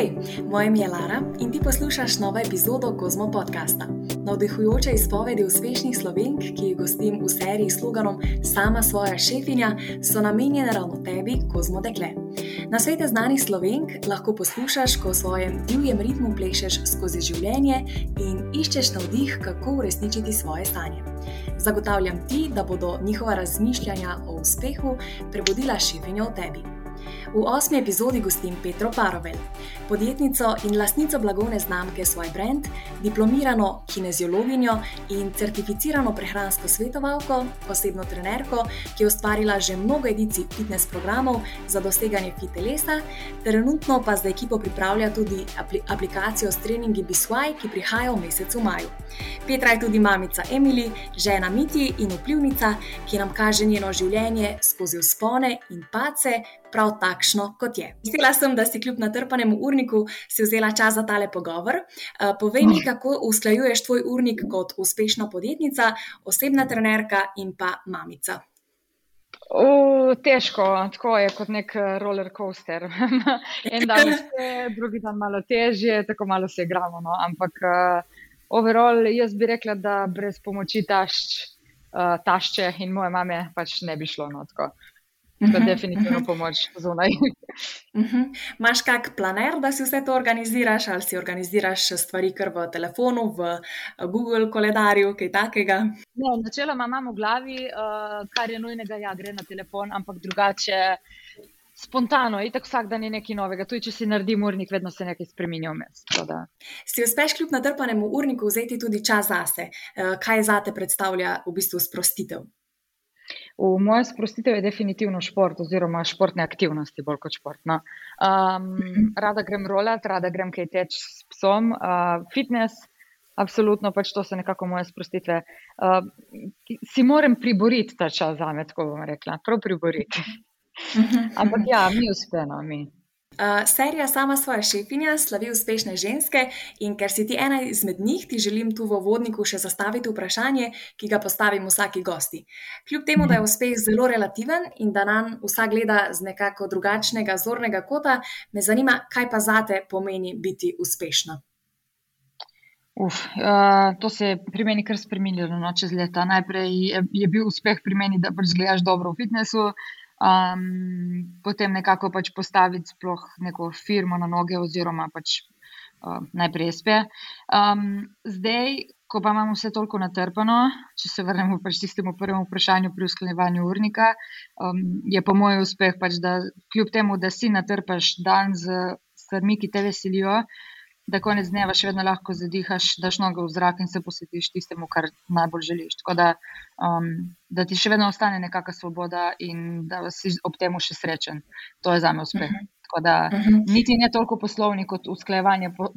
Hej, moje ime je Lara in ti poslušaš novo epizodo Kozmo podcasta. Navdihujoče izpovedi uspešnih slovenk, ki jih gostim v seriji s sloganom Sama svoja šefinja, so namenjene ravno tebi, Kozmo dekle. Na svete znanih slovenk lahko poslušaš, ko v svojem divjem ritmu plešeš skozi življenje in iščeš navdih, kako uresničiti svoje stanje. Zagotavljam ti, da bodo njihova razmišljanja o uspehu prebudila šefinjo v tebi. V osmi epizodi gostim Petro Parovel, podjetnico in lastnico blagovne znamke Svoj brand, diplomirano kineziologinjo in certificirano prehransko svetovalko, osebno trenerko, ki je ustvarila že mnogo edicij fitness programov za doseganje fit telesa, trenutno pa za ekipo pripravlja tudi apli aplikacijo s treningi Biswai, ki prihaja v mesecu maju. Petra je tudi mamica Emily, žena Miti in vplivnica, ki nam kaže njeno življenje skozi uspone in pace prav takšno, kot je. Mislila sem, da si kljub natrpanemu urniku si vzela čas za tale pogovor. Uh, povej mi, kako usklajuješ tvoj urnik kot uspešna podjetnica, osebna trenerka in pa mamica. Uh, težko, tako je kot nek eh, roller coaster. en dan je, drugi dan malo težje, tako malo se igramo. No? Ampak uh, overall, jaz bi rekla, da brez pomoči tašč, uh, tašče in moje mame pač ne bi šlo. No? Tako da definitivno pomoč zunaj. Imáš kak planer, da si vse to organiziraš, ali si organiziraš stvari kar v telefonu, v Google koledarju, kaj takega? Ne, načeloma imam v glavi, uh, kar je nujnega, ja, gre na telefon, ampak drugače. Spontano, in tako vsak dan je nekaj novega. Tudi, če si naredim urnik, vedno se nekaj spremenja vmes. Si uspeš kljub natrpanemu urniku vzeti tudi čas zase? Kaj za te predstavlja v bistvu sprostitev? V moje sprostitev je definitivno šport, oziroma športne aktivnosti, bolj kot športno. Um, rada grem rolat, rada grem kaj teč s psom, uh, fitness, absolutno pač to so nekako moje sprostitve. Uh, si moram priboriti ta čas za me, tako bom rekla, prav priboriti. Ampak ja, mi uspemo, mi. Uh, serija Sama svoja šefinja slavi uspešne ženske in ker si ti ena izmed njih, ti želim tu v vodniku še zastaviti vprašanje, ki ga postavim vsaki gosti. Kljub temu, da je uspeh zelo relativen in da nam vsak gleda z nekako drugačnega zornega kota, me zanima, kaj pa zate pomeni biti uspešna. Uf, uh, to se je pri meni kar spremenilo no, čez leta. Najprej je, je bil uspeh pri meni, da pač gledaš dobro v fitnessu, um, potem nekako pač postaviti sploh neko firmo na noge, oziroma pač uh, najprej SP. Um, zdaj, ko pa imamo vse toliko natrpano, če se vrnemo pač tistemu prvemu vprašanju pri usklejevanju urnika, um, je po mojem uspeh pač, da kljub temu, da si natrpaš dan z stvarmi, ki te veselijo da konec dneva še vedno lahko zadihaš, daš noge v zrak in se posvetiš tistemu, kar najbolj želiš. Tako da, um, da ti še vedno ostane nekakšna svoboda in da si ob tem še srečen. To je za me uspeh. Mhm. Tako da, mhm. niti ne toliko poslovni kot usklajevanje po,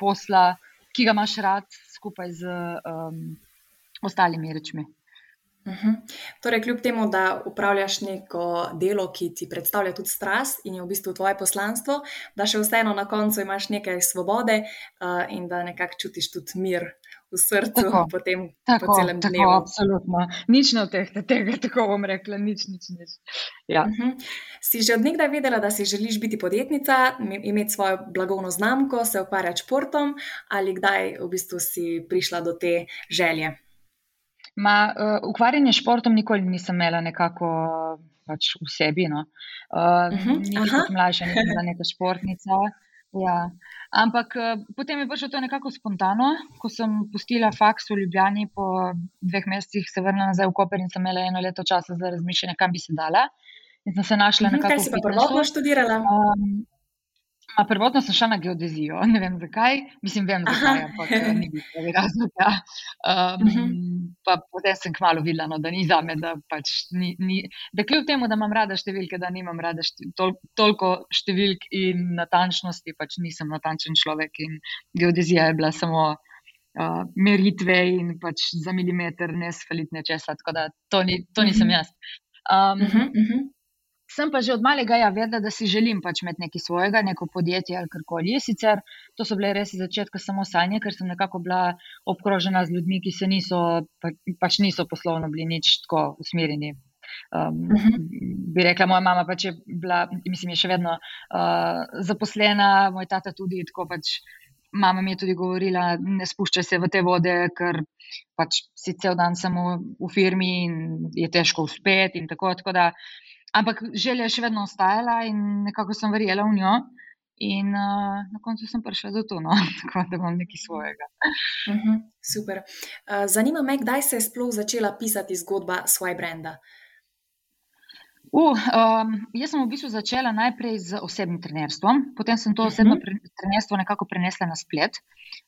posla, ki ga imaš rad skupaj z um, ostalimi rečmi. Uhum. Torej, kljub temu, da upravljaš neko delo, ki ti predstavlja tudi strast in je v bistvu tvoje poslanstvo, da še vseeno na koncu imaš nekaj svobode uh, in da nekako čutiš tudi mir v srcu, tako, potem tako, po celem tako, dnevu. Absolutno. Nič ne odtehte tega, tako bom rekla, nič, nič. nič. Ja. Uhum. Si že odnegdaj vedela, da si želiš biti podjetnica, imeti svojo blagovno znamko, se ukvarjati športom, ali kdaj v bistvu si prišla do te želje? Ma, uh, ukvarjanje s športom nikoli nisem imela nekako pač v sebi. No. Uh, uh -huh. Kot mlajša, nisem bila neka športnica. Ja. Ampak uh, potem je prišlo to nekako spontano, ko sem pustila faks v Ljubljani, po dveh mesecih se vrnila nazaj v Koper in sem imela eno leto časa za razmišljanje, kam bi se dala. In sem se našla uh -huh, nekako. Kaj si pa prvotno študirala? Um, A prvotno sem šla na geodezijo, ne vem zakaj, mislim, vem zakaj, ampak eh, ni bil pravi razlog. Ja. Um, uh -huh. Pa potem sem kmalo videla, no, da ni za me, da pač ni. ni da kljub temu, da imam rada številke, da nimam rada števil, tol, toliko številk in natančnosti, pač nisem natančen človek in geodezija je bila samo uh, meritve in pač za milimeter ne sfalitne česa, tako da to, ni, to nisem -huh. jaz. Um, uh -huh, uh -huh. Sem pa že od malega ja vedela, da si želim pač imeti nekaj svojega, neko podjetje ali karkoli. Sicer to so bile res iz začetka samo sanje, ker sem nekako bila obkrožena z ljudmi, ki se niso, pa, pač niso poslovno bili nič tako usmerjeni. Um, uh -huh. bi rekla, moja mama pač je bila, mislim, je še vedno uh, zaposlena, moj tata tudi, tako pač. Mama mi je tudi govorila, ne spuščaj se v te vode, ker pač si cel dan samo v firmi in je težko uspeti. Tako, tako da, ampak želja je še vedno ostajala in nekako sem verjela v njo. In uh, na koncu sem prišla do tu, no? tako da imam nekaj svojega. Uh mhm, -huh, super. Uh, zanima me, kdaj se je sploh začela pisati zgodba svojega brenda. Uh, um, jaz sem v bistvu začela najprej z osebnim trenerstvom, potem sem to osebno uh -huh. trenerstvo nekako prenesla na splet,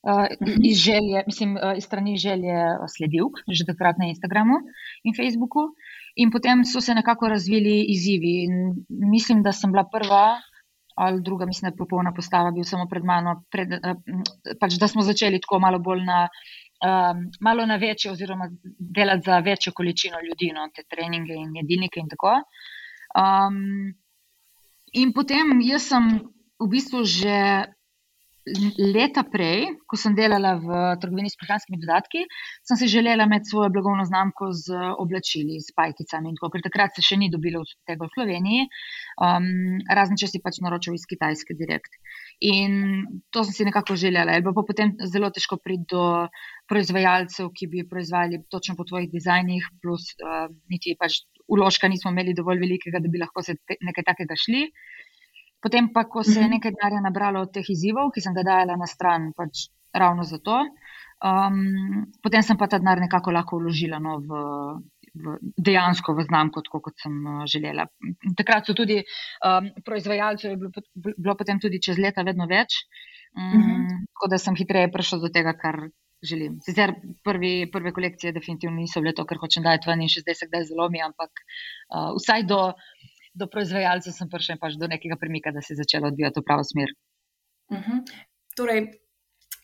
uh, uh -huh. iz, želje, mislim, uh, iz strani želje sledilk, že takrat na Instagramu in Facebooku. In potem so se nekako razvili izzivi. In mislim, da sem bila prva, ali druga, mislim, da je popolna postava, bil samo pred mano, pred, uh, pač, da smo začeli tako malo bolj na. Um, malo na večje, oziroma delati za večjo količino ljudi, no, te treninge in jedilnike, in tako. Um, in potem jaz sem v bistvu že leta prej, ko sem delala v trgovini s prehranskimi dodatki, sem si želela imeti svojo blagovno znamko z oblačili, s pajkicami. Tako, ker takrat se še ni dobilo tega v Sloveniji, um, razen če si pač naročil iz Kitajske direkt. In to sem si nekako želela. Ali pa potem zelo težko priti do proizvajalcev, ki bi proizvajali točno po tvojih dizajnih, plus uh, niti pač uložka nismo imeli dovolj velikega, da bi lahko se te, nekaj takega šli. Potem pa, ko se je mhm. nekaj denarja nabralo od teh izzivov, ki sem ga dajala na stran, pač ravno zato, um, potem sem pa ta denar nekako lahko vložila no, v, v dejansko v znamko, tako kot sem uh, želela. Takrat so tudi um, proizvajalcev, je bilo, bilo potem tudi čez leta vedno več, um, mhm. tako da sem hitreje prišla do tega, kar. Želim. Sicer prvi, prve kolekcije definitivno niso bile to, kar hočem dati ven in še zdaj se kdaj zelo mi, ampak uh, vsaj do, do proizvajalca sem prišel pač do nekega premika, da se je začelo odvijati v pravo smer. Uh mhm. -huh. Torej,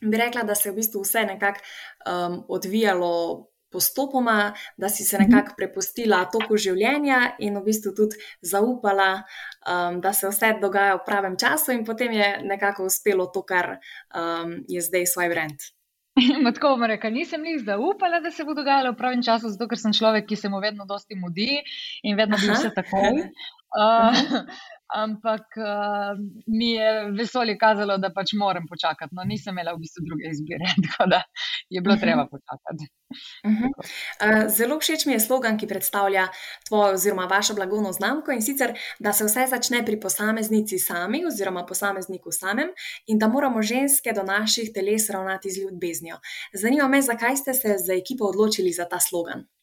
bi rekla, da se je v bistvu vse nekako um, odvijalo postopoma, da si se mhm. nekako prepustila toku življenja in v bistvu tudi zaupala, um, da se vse dogaja v pravem času, in potem je nekako uspelo to, kar um, je zdaj svoj brand. Tako bom rekel, nisem jih zaupala, da se bo dogajalo v pravem času, zato ker sem človek, ki se mu vedno dosti mudi in vedno bi vse takoj. Uh, ampak uh, mi je vesolje kazalo, da pač moram počakati. No, nisem imela v bistvu druge izbire, tako da je bilo uh -huh. treba počakati. Uh -huh. uh, zelo všeč mi je slogan, ki predstavlja tvojo oziroma vašo blagovno znamko in sicer, da se vse začne pri posameznici sami oziroma posamezniku samem in da moramo ženske do naših teles ravnati z ljubeznijo. Zanima me, zakaj ste se za ekipo odločili za ta slogan.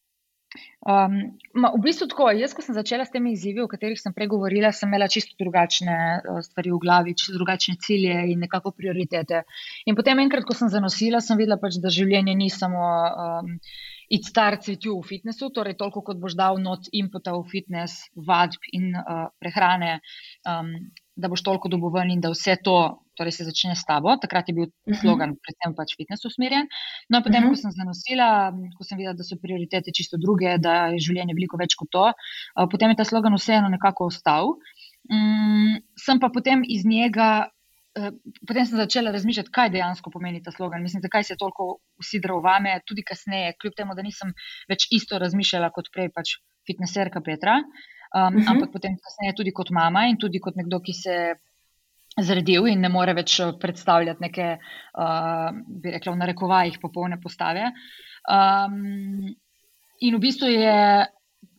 Um, ma, v bistvu tako, jaz, ko sem začela s temi izzivi, o katerih sem pregovorila, sem imela čisto drugačne uh, stvari v glavi, čisto drugačne cilje in nekako prioritete. In potem, enkrat, ko sem zanosila, sem videla, pač, da življenje ni samo um, iti star cvetju v fitnessu, torej toliko, kot boš dal not inputa v fitness, vadb in uh, prehrane. Um, da boš toliko doboven in da vse to torej se začne s tabo. Takrat je bil uh mhm. -huh. slogan, predvsem pač fitness usmerjen. No, potem, uh mhm. -huh. ko sem zanosila, ko sem videla, da so prioritete čisto druge, da je življenje veliko več kot to, uh, potem je ta slogan vseeno nekako ostal. Um, sem pa potem iz njega. Uh, potem sem začela razmišljati, kaj dejansko pomeni ta slogan. Mislim, zakaj se je toliko usidral vame, tudi kasneje, kljub temu, da nisem več isto razmišljala kot prej, pač fitnesserka Petra. Um, uh mhm. -huh. ampak potem kasneje tudi kot mama in tudi kot nekdo, ki se zredil in ne more več uh, predstavljati neke, uh, bi rekla, v narekovajih popolne postave. Um, in v bistvu je.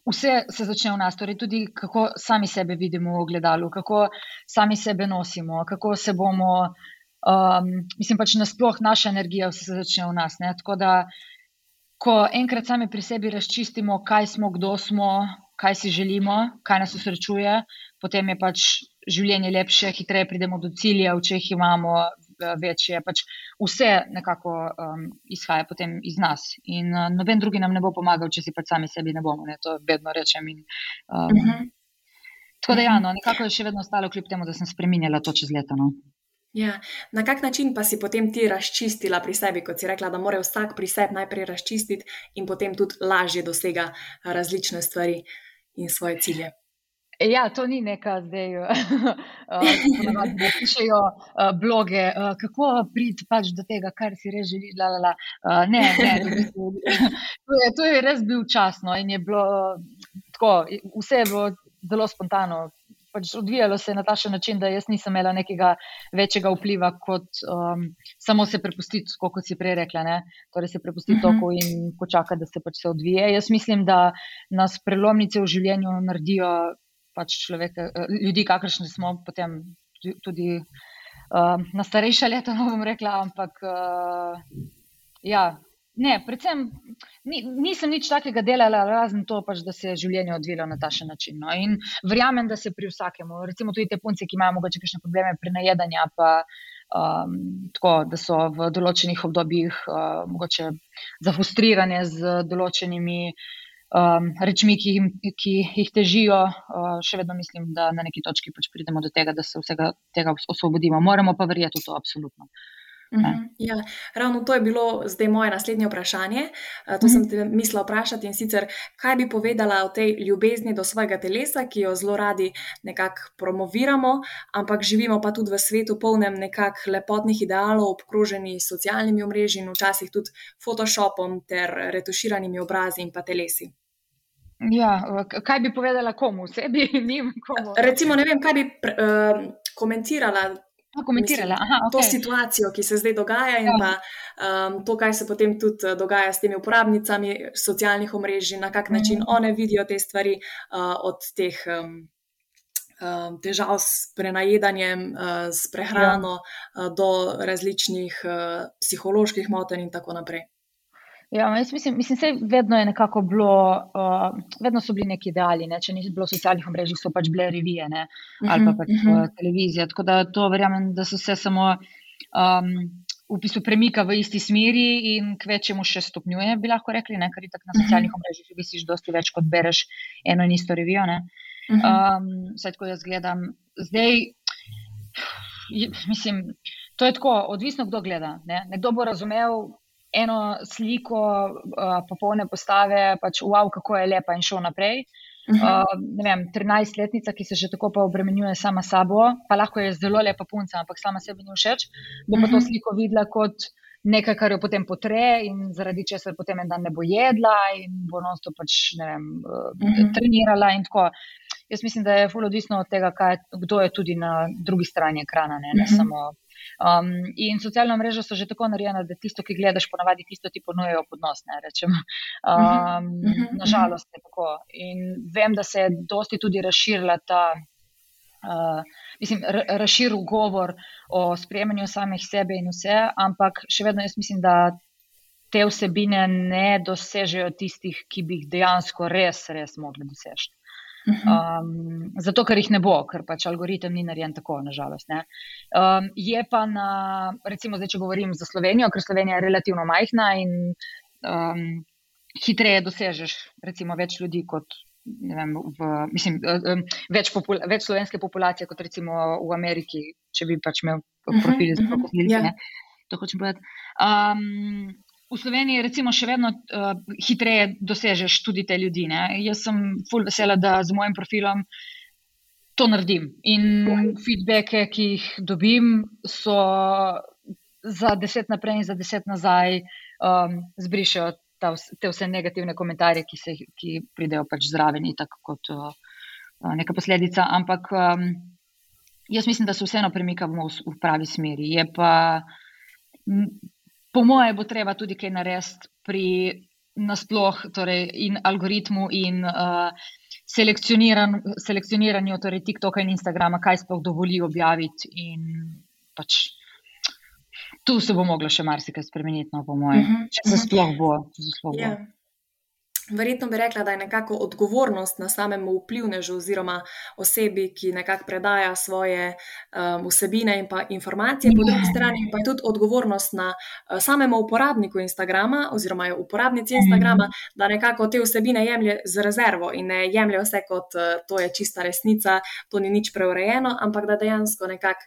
Vse se začne v nas, torej tudi kako sami sebe vidimo v ogledalu, kako sami sebe nosimo, kako se bomo, um, mislim pač nasploh naša energija, vse se začne v nas. Ne? Tako da, ko enkrat sami pri sebi razčistimo, kaj smo, kdo smo, kaj si želimo, kaj nas usrečuje, potem je pač življenje lepše, hitreje pridemo do cilja, če jih imamo eh, večje. Pač vse nekako um, izhaja potem iz nas. In uh, noben drugi nam ne bo pomagal, če si pač sami sebi ne bomo. Ne? To vedno rečem. In, um, uh mhm. -huh. Tako da, ja, no, nekako je še vedno ostalo, kljub temu, da sem spremenila to čez leta. No. Ja. Na kak način pa si potem ti razčistila pri sebi, kot si rekla, da mora vsak pri sebi najprej razčistiti in potem tudi lažje dosega različne stvari? Uh, in svoje cilje. Ja, to ni neka zdaj, da uh, pišejo uh, bloge, uh, kako priti pač do tega, kar si res želiš. Uh, ne, ne, to, je, to je res bil časno in je bilo tako, vse je bilo zelo spontano. Pač odvijalo se je na takšen način, da jaz nisem imela nekega večjega vpliva, kot um, samo se prepustiti, kot si prej rekla. Ne? Torej, se prepustiti uh mhm. -huh. toku in počakati, da se pač se odvije. Jaz mislim, da nas prelomnice v življenju naredijo pač človeke, eh, ljudi, kakršni smo potem tudi uh, na starejša leta, no bom rekla, ampak uh, ja. Ne, predvsem ni, nisem nič takega delala, razen to, pač, da se je življenje odvilo na ta način. No. In verjamem, da se pri vsakemu, recimo tudi te punce, ki imajo morda kakšne probleme pri najedanju, pa um, tako, da so v določenih obdobjih uh, mogoče zafrustrirane z določenimi um, rečmi, ki, ki jih težijo. Uh, še vedno mislim, da na neki točki pač pridemo do tega, da se vsega tega osvobodimo. Moramo pa verjeti v to, absolutno. Mhm, ja, ravno to je bilo zdaj moje naslednje vprašanje. To sem te mislila vprašati in sicer, kaj bi povedala o tej ljubezni do svojega telesa, ki jo zelo radi nekako promoviramo, ampak živimo pa tudi v svetu polnem nekakšnih lepotnih idealov, obkroženi s socialnimi omrežji in včasih tudi Photoshopom ter retuširanimi obrazi in pa telesi. Ja, kaj bi povedala komu, sebi, njim? Komu? Recimo, ne vem, kaj bi uh, komentirala komentirala. Aha, okay. To situacijo, ki se zdaj dogaja, in ja. pa um, to, kaj se potem tudi uh, dogaja s temi uporabnicami socialnih omrežij, na kak način mm. one vidijo te stvari, uh, od teh um, um, težav s prenajedanjem, uh, s prehrano, ja. uh, do različnih uh, psiholoških motenj in tako naprej. Ja, mislim, mislim, se vedno je nekako bilo, uh, vedno so bili neki ideali. Ne? Če ni bilo socialnih omrežij, so pač bile revije ne? ali pa pač uh -huh. televizija. Tako da to verjamem, da se vse samo um, v bistvu premika v isti smeri in k večjemu še stopnjuje, bi lahko rekli, ne? ker je tako na socialnih omrežjih, da si dosti več kot bereš eno in isto revijo. Um, Saj tako jaz gledam. Zdaj, mislim, to je tako, odvisno, kdo gleda. Ne? Nekdo bo razumel eno sliko uh, popolne postave, pač wow, kako je lepa in šel naprej. Uh, vem, 13-letnica, ki se že tako pa obremenjuje sama sabo, pa lahko je zelo lepa punca, ampak sama sebi ni všeč, bo pa to sliko videla kot nekaj, kar jo potem potre in zaradi česar potem en dan ne bo jedla in bo nosto pač, ne vem, uh, trenirala in tako. Jaz mislim, da je fully odvisno od tega, kaj, kdo je tudi na drugi strani ekrana, ne, ne uh -huh. samo Um, in socialna mreža so že tako narejena, da tisto, ki gledaš, ponavadi tisto ti ponujejo podnos. Um, Nažalost je tako. In vem, da se je dosti tudi razširila ta. Uh, mislim, razširil govor o sprejemanju samih sebe in vse, ampak še vedno jaz mislim, da te vsebine ne dosežejo tistih, ki bi jih dejansko res, res mogli doseči. Um, zato, ker jih ne bo, ker pač algoritem ni narejen tako, nažalost. Um, je pa na, recimo, zdaj, če govorim za Slovenijo, ker Slovenija je relativno majhna in um, hitreje dosežeš, recimo, več ljudi kot. Vem, v, mislim, več, popula, več slovenske populacije kot recimo v Ameriki, če bi pač imel profil za propustili. Ja. To hočem povedati. Um, v Sloveniji recimo še vedno uh, hitreje dosežeš tudi te ljudi. Ne? Jaz sem full vesela, da z mojim profilom to naredim. In feedbacke, ki jih dobim, so za deset naprej in za deset nazaj, um, zbrišajo ta, te vse negativne komentarje, ki, se, ki pridejo pač zraven, tako kot uh, neka posledica. Ampak um, jaz mislim, da se vseeno premikamo v pravi smeri. Je pa po moje, bo treba tudi kaj narediti pri nasplošno, torej in algoritmu in uh, selekcioniran, selekcioniranju torej TikToka in Instagrama, kaj sploh dovoli objaviti. Pač, tu se bo moglo še marsikaj spremeniti, no, po mojem, uh -huh. če se sploh bo. Se sploh bo. Yeah. Verjetno bi rekla, da je nekako odgovornost na samem vplivnežu oziroma osebi, ki nekako predaja svoje um, vsebine in pa informacije, po drugi strani pa je tudi odgovornost na uh, samem uporabniku Instagrama oziroma uporabnici Instagrama, da nekako te vsebine jemlje z rezervo in ne jemlje vse kot uh, to je čista resnica, to ni nič preurejeno, ampak da dejansko nekako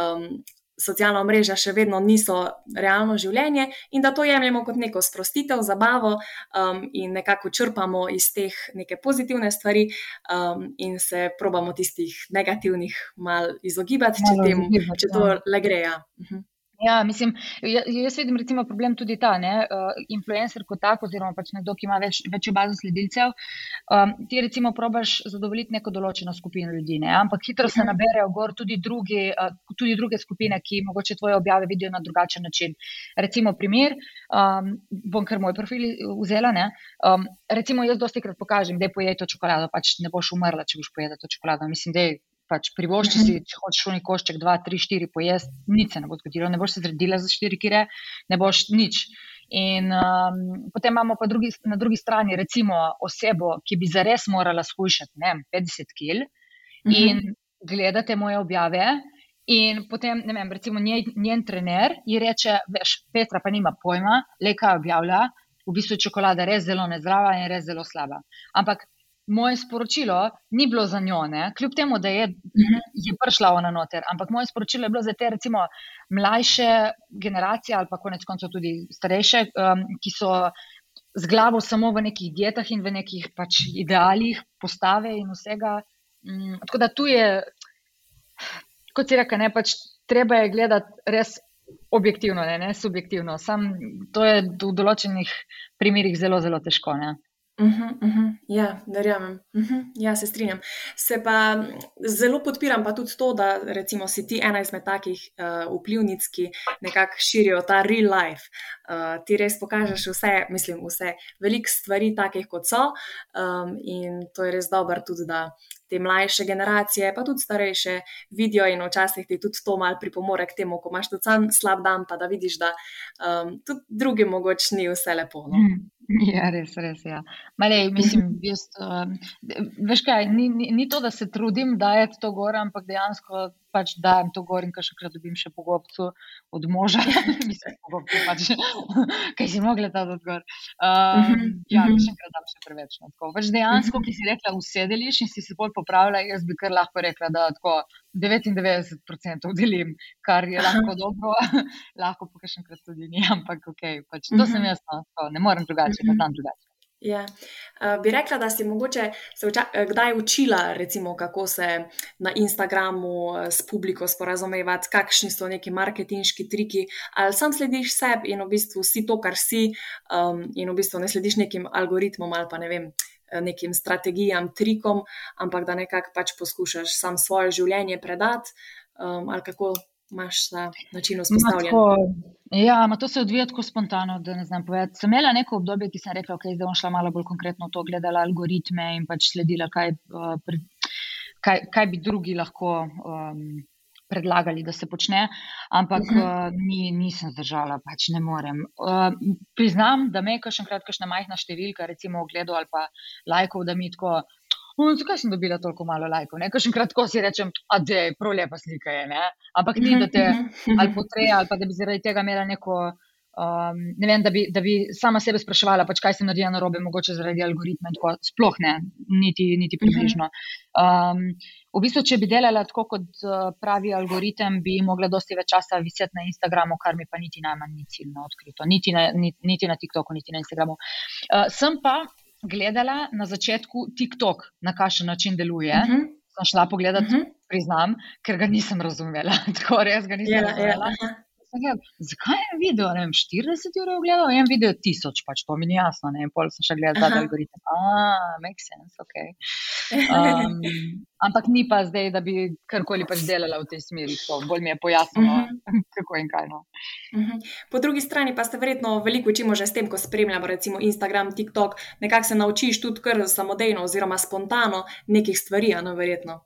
um, socialna mreža še vedno niso realno življenje in da to jemljemo kot neko sprostitev, zabavo um, in nekako črpamo iz teh neke pozitivne stvari um, in se probamo tistih negativnih mal izogibati, če, tem, če to ja. le gre. Ja. Uh -huh. Ja, mislim, jaz vidim recimo problem tudi ta, ne, uh, influencer kot tak, oziroma pač nekdo, ki ima več, večjo bazo sledilcev. Um, ti recimo probaš zadovoljiti neko določeno skupino ljudi, ne, ampak hitro se mhm. naberejo gor tudi, drugi, uh, tudi druge skupine, ki mogoče tvoje objave vidijo na drugačen način. Recimo primer, um, bom kar moj profil vzela, ne, um, recimo jaz dosti krat pokažem, da je pojeto čokolado, pač ne boš umrla, če boš pojedla to čokolado. Mislim, da je pač privošči si, če hočeš šuni košček, dva, tri, štiri pojesti, nič se ne bo zgodilo, ne boš se zredila za štiri kire, ne boš nič. In um, potem imamo pa drugi, na drugi strani, recimo, osebo, ki bi zares morala skušati ne, 50 kg in mhm. gledate moje objave. In potem, ne vem, recimo njen, njen trener ji reče: Veš, Petra pa nima pojma, le kaj objavlja, v bistvu je čokolada res zelo nezdrava in res zelo slaba. Ampak moje sporočilo ni bilo za njo, ne? kljub temu, da je, mhm. je prišla ona noter, ampak moje sporočilo je bilo za te, recimo, mlajše generacije ali pa konec koncev tudi starejše, um, ki so z glavo samo v nekih dietah in v nekih pač idealih, postave in vsega. Um, tako da tu je, kot si rekel, ne pač treba je gledati res. Objektivno, ne, ne subjektivno. Sam to je v določenih primerih zelo, zelo težko. Ne. Uh -huh. Ja, verjamem. -huh. Ja, se strinjam. Se pa zelo podpiram pa tudi to, da recimo si ti ena izmed takih uh, vplivnic, ki nekako širijo ta real life. Uh, ti res pokažeš vse, mislim, vse, veliko stvari, takih kot so, um, in to je res dobro tudi, da te mlajše generacije, pa tudi starejše, vidijo in včasih ti tudi to malo pripomore k temu, ko imaš tudi sam slab dan, pa da vidiš, da um, tudi drugim mogoče ni vse lepo. No? Mm. Ja, res, res. Ja. Malej, mislim, jaz, uh, veš kaj, ni, ni, ni to, da se trudim dajati to gor, ampak dejansko pač dajem to gor in kar še krat dobim še pogobcu od moža. mislim, pogobcu pač, kaj si mogla ta odgor. Um, ja, še enkrat dam še preveč. No, pač dejansko, ki si rekla, usedeliš in si se bolj popravila, jaz bi kar lahko rekla, da tako 99% delim, kar je lahko dobro, lahko pa še enkrat tudi ni, ampak ok, pač to sem jaz, no, ne morem drugače, pa tam drugače. Ja. Uh, bi rekla, da si mogoče se vča, kdaj učila, recimo, kako se na Instagramu s publiko sporazumevati, kakšni so neki marketinški triki, ali sam slediš sebi in v bistvu si to, kar si, um, in v bistvu ne slediš nekim algoritmom ali pa ne vem, nekim strategijam, trikom, ampak da nekako pač poskušaš sam svoje življenje predati, um, ali kako imaš ta način vzpostavljen. Ja, to se odvija tako spontano, da ne znam povedati. Sem imela neko obdobje, ki sem rekla, okay, da bom šla malo bolj konkretno v to, gledala algoritme in pač sledila, kaj, uh, kaj, kaj bi drugi lahko um, predlagali, da se počne. Ampak uh -huh. uh, ni, nisem zdržala, pač ne morem. Uh, priznam, da me je kašenkrat kakšna majhna številka, recimo v gledu ali pa lajkov, da mi tako. Um, zakaj sem dobila toliko malo lajkov? Nekaj še kratko si rečem, da je prav lepa slika. Je, Ampak ni, da te ali potreja, ali pa da bi zaradi tega imela neko. Um, ne vem, da bi, da bi sama sebe spraševala, pač kaj se naredi na robe, mogoče zaradi algoritma. Tako, sploh ne, niti, niti približno. Um, v bistvu, če bi delala tako, kot uh, pravi algoritem, bi mogla dosti več časa viseti na Instagramu, kar mi pa niti najmanj ni ciljno odkrito, niti na, niti, niti na TikToku, niti na Instagramu. Uh, sem pa gledala na začetku TikTok, na kakšen način deluje. Uh mhm. -huh. Sem šla pogledat, uh mhm. -huh. priznam, ker ga nisem razumela. Tako res ga nisem yeah, ja, ja, razumela. Yeah. Gledal, zakaj je en video, ne vem, 40 ur je gledal, en video je 1000, pač to mi ni jasno. Ne, pol sem še gledal ta algoritem. Ah, makes sense, ok. Um, ampak ni pa zdaj, da bi karkoli pač delala v tej smeri, to bolj mi je pojasnilo, uh mhm. -huh. kako in kaj. No. Uh -huh. Po drugi strani pa ste verjetno veliko učimo že s tem, ko spremljamo recimo Instagram, TikTok, nekako se naučiš tudi kar samodejno oziroma spontano nekih stvari, no verjetno.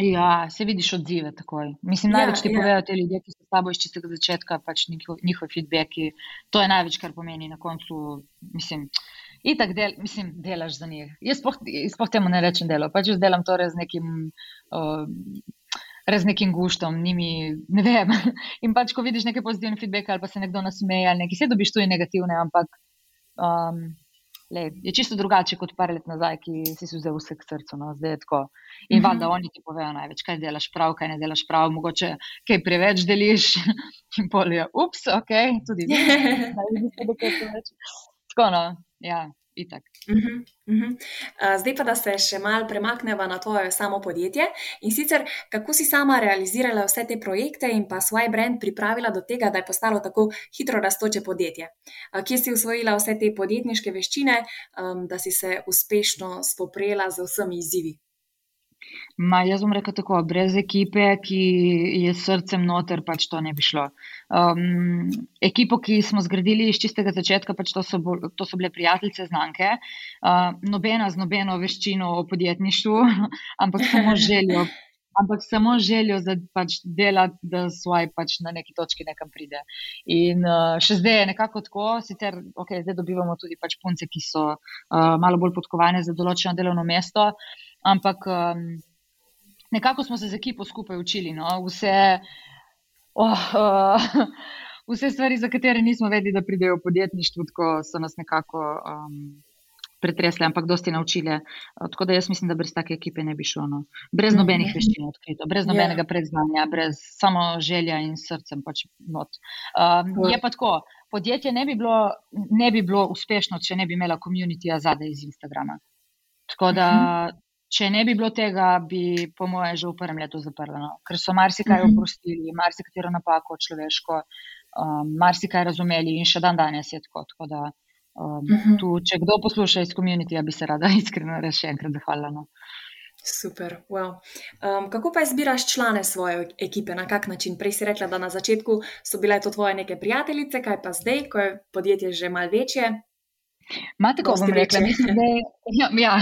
Ja, se vidiš odzive takoj. Mislim, ja, največ ti ja. povejo te ljudje, ki so s tabo iz čistega začetka, pač njihovi njihov feedbacki. To je največ, kar pomeni na koncu. Mislim, itak del, mislim, delaš za njih. Jaz spoh temu ne rečem delo, pač jaz delam to res nekim. Uh, Res nekim guštom, njimi, ne vem. In pač, ko vidiš nekaj pozitivne feedbacke, ali pa se nekdo nasmeje, ali nekaj, se dobiš tudi negativne, ampak um, le, je čisto drugače kot par let nazaj, ki si vzel vse k srcu. No, zdaj je tako. In mm -hmm. valjda oni ti povejo največ, kaj delaš prav, kaj ne delaš prav, mogoče kaj preveč deliš. In polijo, ups, ok, tudi vi. tako no, ja. Itak. Uh -huh, uh -huh. Uh, zdaj pa, da se še mal premaknemo na tvoje samo podjetje in sicer, kako si sama realizirala vse te projekte in pa svoj brand pripravila do tega, da je postalo tako hitro rastoče podjetje. Uh, kje si usvojila vse te podjetniške veščine, um, da si se uspešno spoprijela z vsemi izzivi? Ma, jaz bom rekel tako, brez ekipe, ki je srcem noter, pač to ne bi šlo. Um, ekipo, ki smo zgradili iz čistega začetka, pač to, so bolj, to so bile prijateljice, znanke, uh, nobena z nobeno veščino o podjetništvu, ampak samo željo. Ampak samo željo za pač delati, da svoj pač na neki točki nekam pride. In uh, še zdaj je nekako tako, sicer okay, zdaj dobivamo tudi pač punce, ki so uh, malo bolj podkovane za določeno delovno mesto, ampak um, nekako smo se z ekipo skupaj učili. No? Vse, oh, uh, vse stvari, za katere nismo vedeli, da pridejo v podjetništvu, tako so nas nekako um, pretresle, ampak dosti naučile. Tako da jaz mislim, da brez take ekipe ne bi šlo. No? Brez nobenih mhm. veščin odkrito, brez ja. nobenega predznanja, brez samo želja in srcem. Pač um, je pa tako. Podjetje ne bi, bilo, ne bi bilo uspešno, če ne bi imela komunitija zadaj iz Instagrama. Tako da mhm. Če ne bi bilo tega, bi, po mojem, že v prvem letu zaprli. No? Ker so marsikaj mhm. oprostili, marsikatero napako človeško, um, marsikaj razumeli in še dan danes je tako. tako da, um, uh mhm. -huh. tu, če kdo posluša iz komunitija, bi se rada iskreno res še enkrat zahvalila. No? Super. Wow. Um, kako pa izbiraš člane svoje ekipe, na kak način? Prej si rekla, da na začetku so bile to tvoje neke prijateljice, kaj pa zdaj, ko je podjetje že malce večje, Imate, kako bom rekla, mi smo zdaj, ja, ja,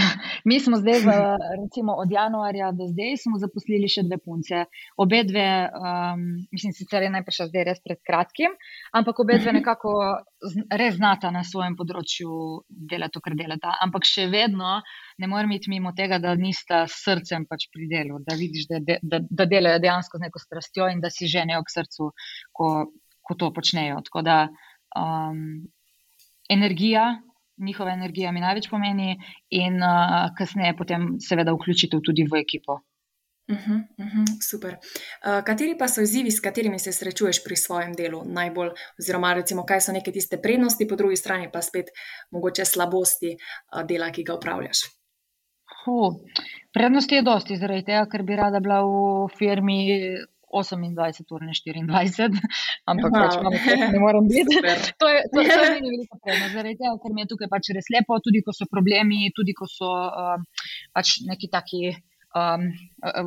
mi smo zdaj v, recimo od januarja do zdaj, smo zaposlili še dve punce. Obe dve, um, mislim, sicer je najprej zdaj res pred kratkim, ampak obe dve nekako res znata na svojem področju delati to, kar delata. Ampak še vedno ne morem iti mimo tega, da nista s srcem pač pri delu, da vidiš, da, de, da, da delajo dejansko z neko strastjo in da si ženijo k srcu, ko, ko to počnejo. Tako da um, energija njihova energija mi največ pomeni, in uh, kasneje potem, seveda, vključitev tudi v ekipo. Uh -huh, uh -huh, super. Uh, kateri pa so izzivi, s katerimi se srečuješ pri svojem delu najbolj, oziroma recimo, kaj so neke tiste prednosti, po drugi strani pa spet mogoče slabosti uh, dela, ki ga upravljaš? Uh, prednosti je dosti, zaradi tega, ker bi rada bila v firmi 28 ur, ne 24, ampak pač ne morem biti. to je, to, to je meni veliko prednost, zaradi tega, ker mi je tukaj pač res lepo, tudi ko so problemi, tudi ko so um, pač neki taki um,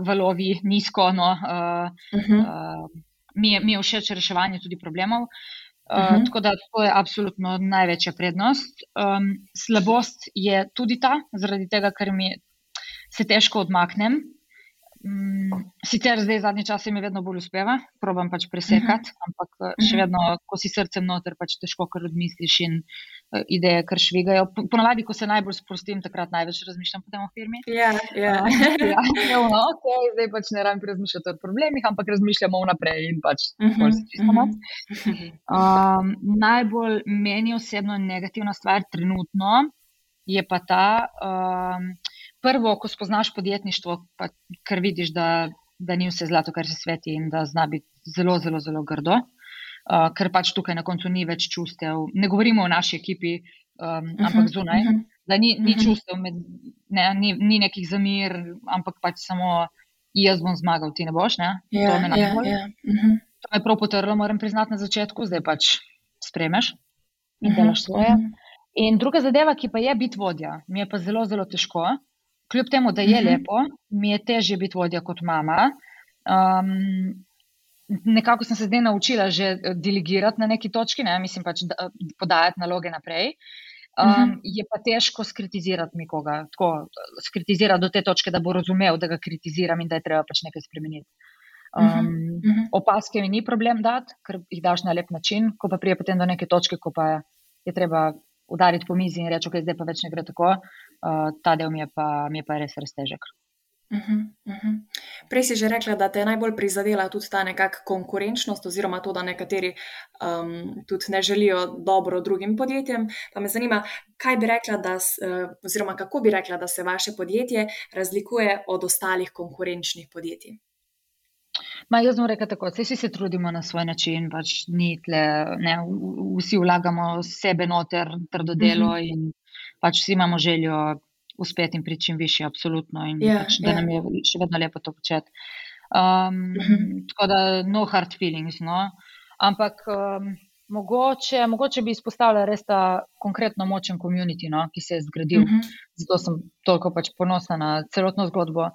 valovi nizko. No, uh, uh -huh. uh, mi, je, mi je všeč reševanje tudi problemov. Uh, uh -huh. Tako da to je absolutno največja prednost. Um, slabost je tudi ta, zaradi tega, ker mi se težko odmaknem. Mm, sicer zdaj zadnji čas mi vedno bolj uspeva, probujem pač presekati, uh -huh. ampak eh, še mhm. vedno, ko si srcem noter, pač težko kar odmisliš in uh, ideje kar švigajo. Ponavadi, ko se najbolj sprostim, takrat največ razmišljam potem o firmi. Ja, ja. Uh, ja, ja no, okay, zdaj pač ne rabim razmišljati o problemih, ampak razmišljamo vnaprej in pač uh -huh. bolj se čisto mat. Um, najbolj meni osebno negativna stvar trenutno je pa ta. Um, prvo, ko spoznaš podjetništvo, pa kar vidiš, da, da ni vse zlato, kar se sveti in da zna biti zelo, zelo, zelo grdo, uh, ker pač tukaj na koncu ni več čustev. Ne govorimo o naši ekipi, um, uh -huh, ampak zunaj. Uh -huh. Da ni, ni mhm. čustev, med, ne, ni, ni nekih zamir, ampak pač samo jaz bom zmagal, ti ne boš. Ne? Ja, to me ja, najbolj. Ja, ja. Uh -huh. To me prav potrlo, moram priznati na začetku, zdaj pač spremeš in delaš svoje. Uh -huh. In druga zadeva, ki pa je biti vodja, mi je pa zelo, zelo težko kljub temu, da je mhm. lepo, mi je težje biti vodja kot mama. Um, nekako sem se zdaj naučila že eh, delegirati na neki točki, ne? mislim pač da, podajati naloge naprej. Um, uh -huh. Je pa težko skritizirati nekoga, tako skritizirati do te točke, da bo razumel, da ga kritiziram in da je treba pač nekaj spremeniti. Um, uh -huh. Opaske mi ni problem dati, ker jih daš na lep način, ko pa prije potem do neke točke, ko pa je treba udariti po mizi in reči, ok, zdaj pa več ne gre tako, uh, ta del mi je, pa, mi je pa res res težek. Uh -huh, uh -huh. Prej si že rekla, da te je najbolj prizadela tudi ta nekakšna konkurenčnost, oziroma to, da nekateri um, tudi ne želijo dobro drugim podjetjem. Pa me zanima, kaj bi rekla, da, uh, oziroma kako bi rekla, da se vaše podjetje razlikuje od ostalih konkurenčnih podjetij. Ma, jaz bom rekel tako, vsi se trudimo na svoj način, pač ni tle, ne, vsi vlagamo sebe noter, trdo delo uh. -huh. in pač vsi imamo željo uspeti in priti čim više, absolutno, in Ja, pač, da ja. nam je še vedno lepo to početi. Um, Mhm. Tako da, no hard feelings. No. Ampak um, mogoče, mogoče bi izpostavila res ta konkretno močen komunity, no, ki se je zgradil. Mhm. Zato sem toliko pač ponosna na celotno zgodbo.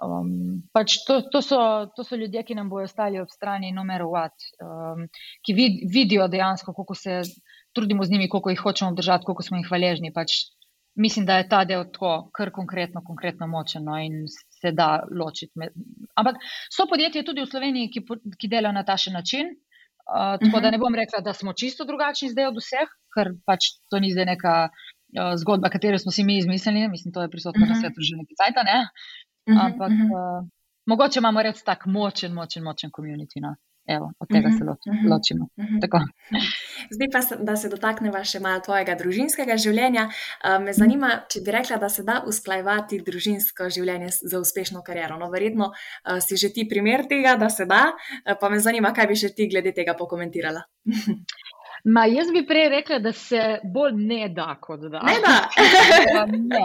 Um, pač to, to, so, to so ljudje, ki nam bodo ostali ob strani, no what, um, ki vid, vidijo dejansko, kako se trudimo z njimi, koliko jih hočemo obdržati, koliko smo jih hvaležni. Pač mislim, da je ta del tako, kar konkretno, konkretno močen no, in se da ločiti. Med, ampak so podjetja tudi v Sloveniji, ki, ki delajo na tašen način. Uh, tako Mhm. da ne bom rekla, da smo čisto drugačni zdaj od vseh, ker pač to ni zdaj neka uh, zgodba, katero smo si mi izmislili. Mislim, to je prisotno na Mhm. svetu že nekaj cajta, ne? Mhm, Ampak mhm. uh, mogoče imamo res tak močen, močen, močen komunity. No? Evo, od tega Mhm, se lo, mhm. ločimo. Mhm. Tako. Zdaj pa, se- da se dotakneva še malo tvojega družinskega življenja. Uh, Me zanima, če bi rekla, da se da usklajevati družinsko življenje s- z uspešno kariero. No, verjetno uh, si že ti primer tega, da se da, uh, pa me zanima, kaj bi še ti glede tega pokomentirala. Ma, jaz bi prej rekla, da se bolj ne da, kot da. Ne da. Ne.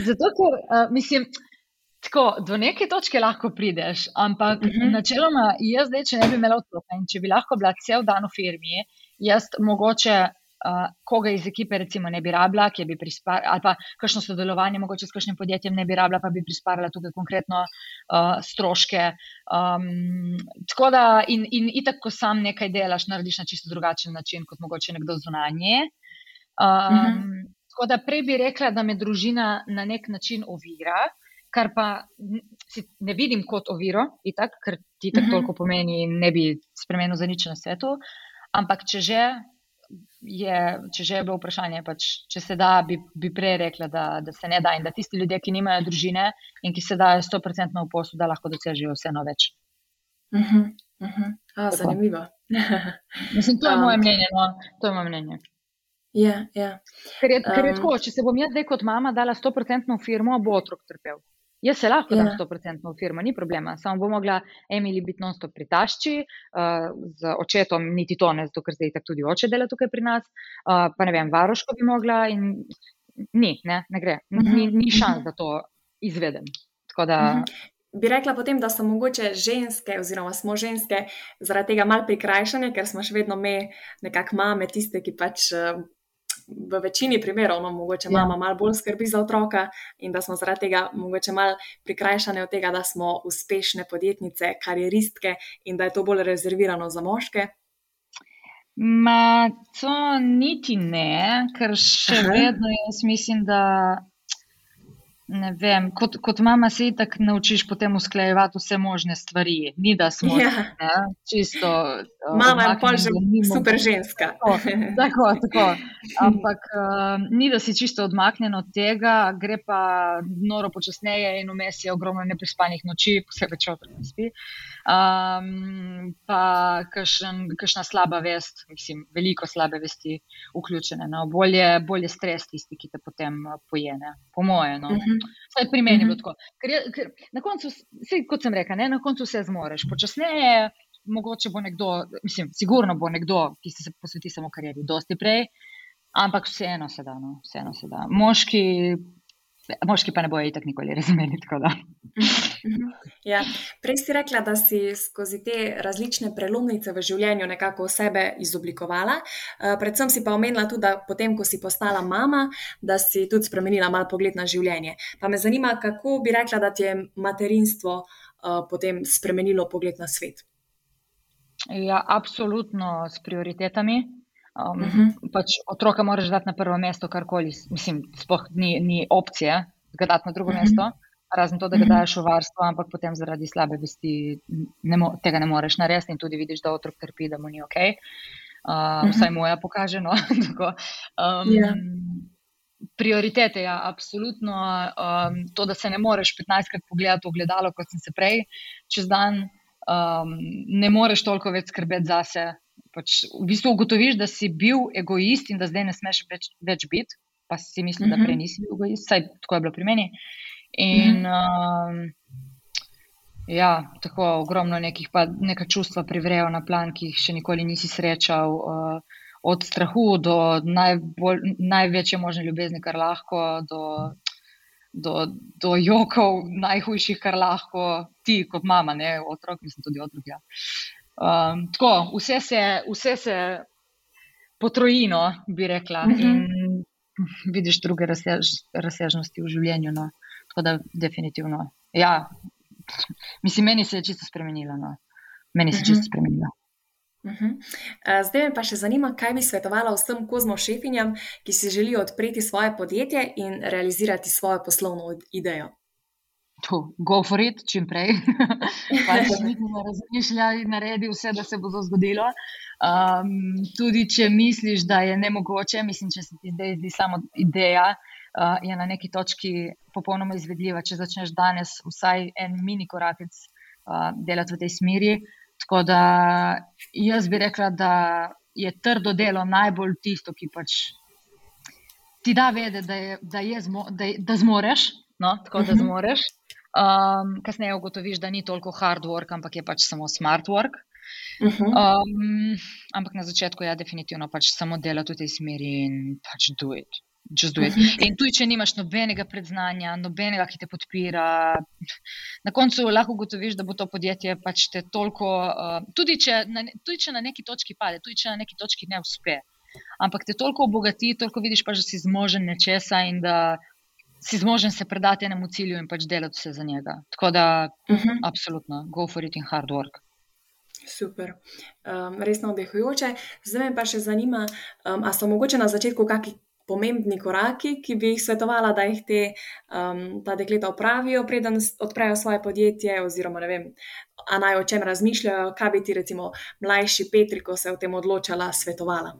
Zato, ker uh, mislim, tako, do neke točke lahko prideš, ampak uh Mhm. -huh. načeloma, jaz zdaj, če ne bi imela otroka in če bi lahko bila cel dan v firmi, jaz mogoče. Uh, koga iz ekipe, recimo, ne bi rabila, ki bi prisparila, ali pa kakšno sodelovanje, mogoče s kakšnim podjetjem ne bi rabila, pa bi prisparila tukaj konkretno uh, stroške. Um, tako da, in, in itak, ko sam nekaj delaš, narediš na čisto drugačen način, kot mogoče nekdo zunanje. Um, Mhm. Tako da prej bi rekla, da me družina na nek način ovira, kar pa ne vidim kot oviro, itak, ker ti tako Mhm. toliko pomeni in ne bi spremenil za nič na svetu. Ampak če že. Je, če že je bilo vprašanje, pač, če se da, bi, bi prej rekla, da, da se ne da in da tisti ljudje, ki nimajo družine in ki se dajo 100% v poslu, da lahko dosežejo vseeno več. Mhm, mhm. A, Tako. zanimivo. Mislim, to je Um, moje mnenje. No? To je moje mnenje. Ja, ja. Ker je, ker je Um, tako, če se bom jaz zdaj kot mama dala 100% v firmo, bo otrok trpel. Jaz se lahko dam Ja. 100% v firmo, ni problema. Samo bo mogla Emily biti non-stop pri tašči, uh, z očetom niti to ne, zato ker zdaj tako tudi oče dela tukaj pri nas. Uh, pa ne vem, varoško bi mogla in ni, ne, ne gre. Mhm, Ni, ni šans, mhm. da to izvedem. Tako da, Mhm. Bi rekla potem, da so mogoče ženske, oziroma smo ženske, zaradi tega malo prikrajšane, ker smo še vedno me, nekako mame, tiste, ki pač eh, v večini primerov, no, mogoče Ja. mama malo bolj skrbi za otroka in da smo zaradi tega mogoče malo prikrajšane od tega, da smo uspešne podjetnice, karieristke in da je to bolj rezervirano za moške. Ma, to niti ne, ker še Aha. vedno jaz mislim, da ne vem, kot, kot mama se itak naučiš potem usklajevati vse možne stvari. Ni da smo Ja. ne, čisto. uh, Mama je pa že super ženska. Tako, tako. Ampak uh, ni, da si čisto odmaknjen od tega, gre pa noro počasneje in vmes je ogromno neprespanih noči, posebej če otrok spi. Um, pa kakšen, kakšna slaba vest, mislim, veliko slabe vesti vključene. No. Bolje, bolje stres tisti, ki te potem uh, pojene, po moje. No. Mhm. Vsaj pri meni je bilo Mhm. tako. Ker, je, ker na koncu, sej, kot sem rekel, ne, na koncu vse zmoreš. Počasneje, mogoče bo nekdo, mislim, sigurno bo nekdo, ki se posveti samo karieri, dosti prej, ampak vseeno se da. No, vseeno se da. Moški, moški pa ne bojo itak nikoli razumeli. da. Mhm. Ja. Prej si rekla, da si skozi te različne prelomnice v življenju nekako sebe izoblikovala. Eh, Predvsem si pa omenila tudi, da potem, ko si postala mama, da si tudi spremenila mal pogled na življenje. Pa me zanima, kako bi rekla, da ti je materinstvo eh, potem spremenilo pogled na svet. Ja, absolutno s prioritetami. Um, uh Mhm. -huh. pač otroka moraš dati na prvo mesto, karkoli. Mislim, sploh ni, ni opcije ga dati na drugo uh Mhm. -huh. mesto, razen to, da ga Mhm. daš v varstvo, ampak potem zaradi slabe vesti ne tega ne moreš narediti in tudi vidiš, da otrok trpi, da mu ni ok. Uh, uh, vsaj moja pokaže. No? Tako, um, Ja. Prioritete, ja, absolutno. Um, to, da se ne moreš 15krat pogledati v gledalo, kot sem se prej čez dan, um, ne moreš toliko več skrbeti zase. Pač v bistvu ugotoviš, da si bil egoist in da zdaj ne smeš več, več biti, pa si mislil, da prej nisi bil egoist, vsaj tako je bilo pri meni. In um, ja, tako ogromno nekih, pa neka čustva privrejo na plan, ki jih še nikoli nisi srečal. Uh, od strahu do najbolj, največje možne ljubezni, kar lahko, do, do, do jokov, najhujših, kar lahko ti, kot mama, ne otrok, mislim tudi otrok. Ja. Um, tako, vse se, vse se potrojino, bi rekla. Uh mhm. -huh. In vidiš druge razsež, razsežnosti v življenju. No. Tako da, definitivno. Ja, mislim, meni se je čisto spremenilo. No. Meni se je čisto mhm. spremenilo. Uhum. Zdaj me pa še zanima, kaj bi svetovala vsem kozmo šefinjam, ki si želijo odpreti svoje podjetje in realizirati svojo poslovno idejo. To, go for it, čim prej. pač ne razmišljaj, naredi vse, da se bo to zgodilo. Um, tudi če misliš, da je nemogoče, mislim, če se ti zdaj zdi samo ideja, uh, je na neki točki popolnoma izvedljiva. Če začneš danes vsaj en mini korakec uh, delati v tej smeri, Tako da jaz bi rekla, da je trdo delo najbolj tisto, ki pač ti da vedeti, da, je, da, je zmo, da, je, da zmoreš. No, tako da mhm. zmoreš. Um, kasneje ugotoviš, da ni toliko hard work, ampak je pač samo smart work. Mhm. Um, ampak na začetku je ja, definitivno pač samo delati v tej smeri in pač do it. In tudi, če nimaš nobenega predznanja, nobenega, ki te podpira, na koncu lahko ugotoviš, da bo to podjetje pač te toliko, uh, tudi, če na, tudi če na neki točki pade, tudi če na neki točki ne uspe, ampak te toliko obogati, toliko vidiš, pač, da si zmožen nečesa in da si zmožen se predati enemu cilju in pač delati vse za njega. Tako da, uh mhm. -huh. absolutno, go for it in hard work. Super, um, res navdihujoče. Zdaj me pa še zanima, um, ali so mogoče na začetku kakšni pomembni koraki, ki bi jih svetovala, da jih te, um, ta dekleta opravijo, preden odprejo svoje podjetje, oziroma ne vem, a naj o čem razmišljajo, kaj bi ti, recimo, mlajši Petri, ko se je o tem odločala, svetovala.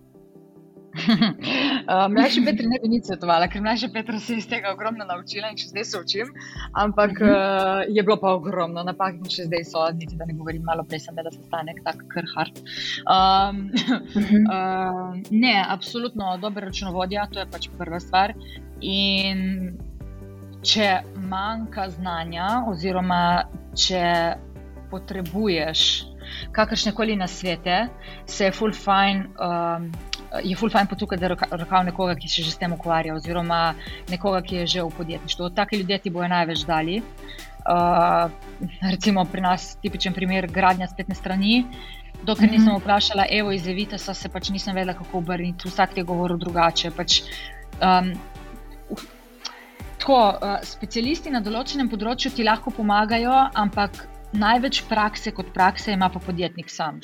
Uh, mlajši Petr ne bi nič svetovala, ker mlajši Petr se je iz tega ogromno naučila in še zdaj se učim. Ampak uh -huh. uh, je bilo pa ogromno napak in še zdaj so, niti da ne govorim, malo prej sem vedela, da se stane tako kar hard. Um, uh -huh. uh, ne, absolutno dober računovodja, to je pač prva stvar. In če manjka znanja, oziroma če potrebuješ kakršne koli nasvete, se je full fine. Um, je ful fajn potukati za rokav nekoga, ki se že s tem ukvarja, oziroma nekoga, ki je že v podjetništvu. Taki ljudje ti bojo največ dali. Uh, recimo pri nas tipičen primer gradnja spletne strani. Dokler nisem mhm. vprašala, evo iz Evita, so se pač nisem vedela, kako obrniti, vsak je govoril drugače. Pač, um, tako, uh, specialisti na določenem področju ti lahko pomagajo, ampak največ prakse kot prakse ima pa podjetnik sam.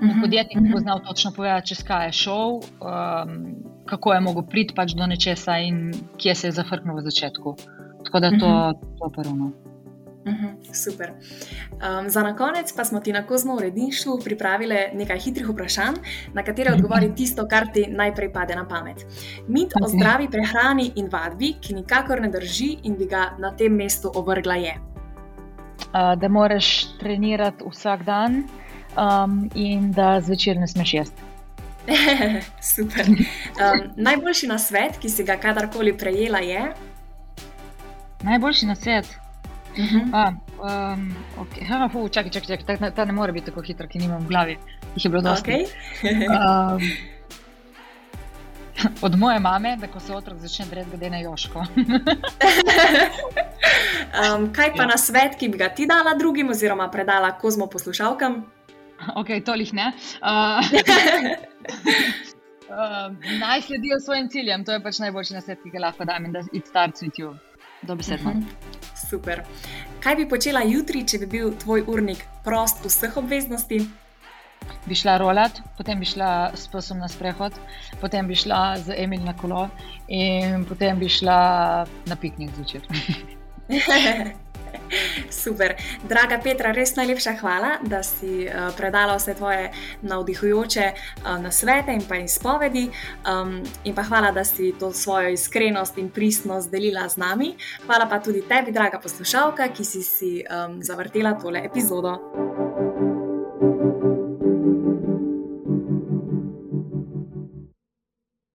-hmm. Podjetnik bo mhm. znal točno povedati, če skaj je šel, um, kako je mogel priti pač do nečesa in kje se je zafrknil v začetku. Tako da to je mm -hmm. prvo. Uh -huh, super. Um, za na konec pa smo ti na Kozmo uredništvu pripravili nekaj hitrih vprašanj, na katere mhm. odgovori tisto, kar ti najprej pade na pamet. Mit okay. o zdravi prehrani in vadbi, ki nikakor ne drži in bi ga na tem mestu ovrgla, je. Uh, da moraš trenirati vsak dan, um, in da zvečer ne smeš jesti. Super. Um, najboljši na svet, ki si ga kadarkoli prejela, je? Najboljši na svet. Uh -huh. ah, um, okay. ha, fu, čakaj, čakaj, čakaj. Ta, ta ne more biti tako hiter, ki nimam v glavi. Jih je bilo dosti. Okay. um, od moje mame, da ko se otrok začne dreti, glede na Joško. um, kaj pa ja. na svet, ki bi ga ti dala drugim, oziroma predala kozmo poslušalkam? ok, tolih ne. Uh, uh, naj sledijo svojim ciljem, to je pač najboljši nasvet, ki ga lahko dam in da it starts with you. Dobesedno. Uh mhm. -huh. Super. Kaj bi počela jutri, če bi bil tvoj urnik prost vseh obveznosti? Bi šla rolat, potem bi šla s posom na sprehod, potem bi šla z Emil na kolo in potem bi šla na piknik zvečer. Super. Draga Petra, res najlepša hvala, da si uh, predala vse tvoje navdihujoče uh, nasvete in pa izpovedi. Um, in pa hvala, da si to svojo iskrenost in pristnost delila z nami. Hvala pa tudi tebi, draga poslušalka, ki si si um, zavrtela tole epizodo.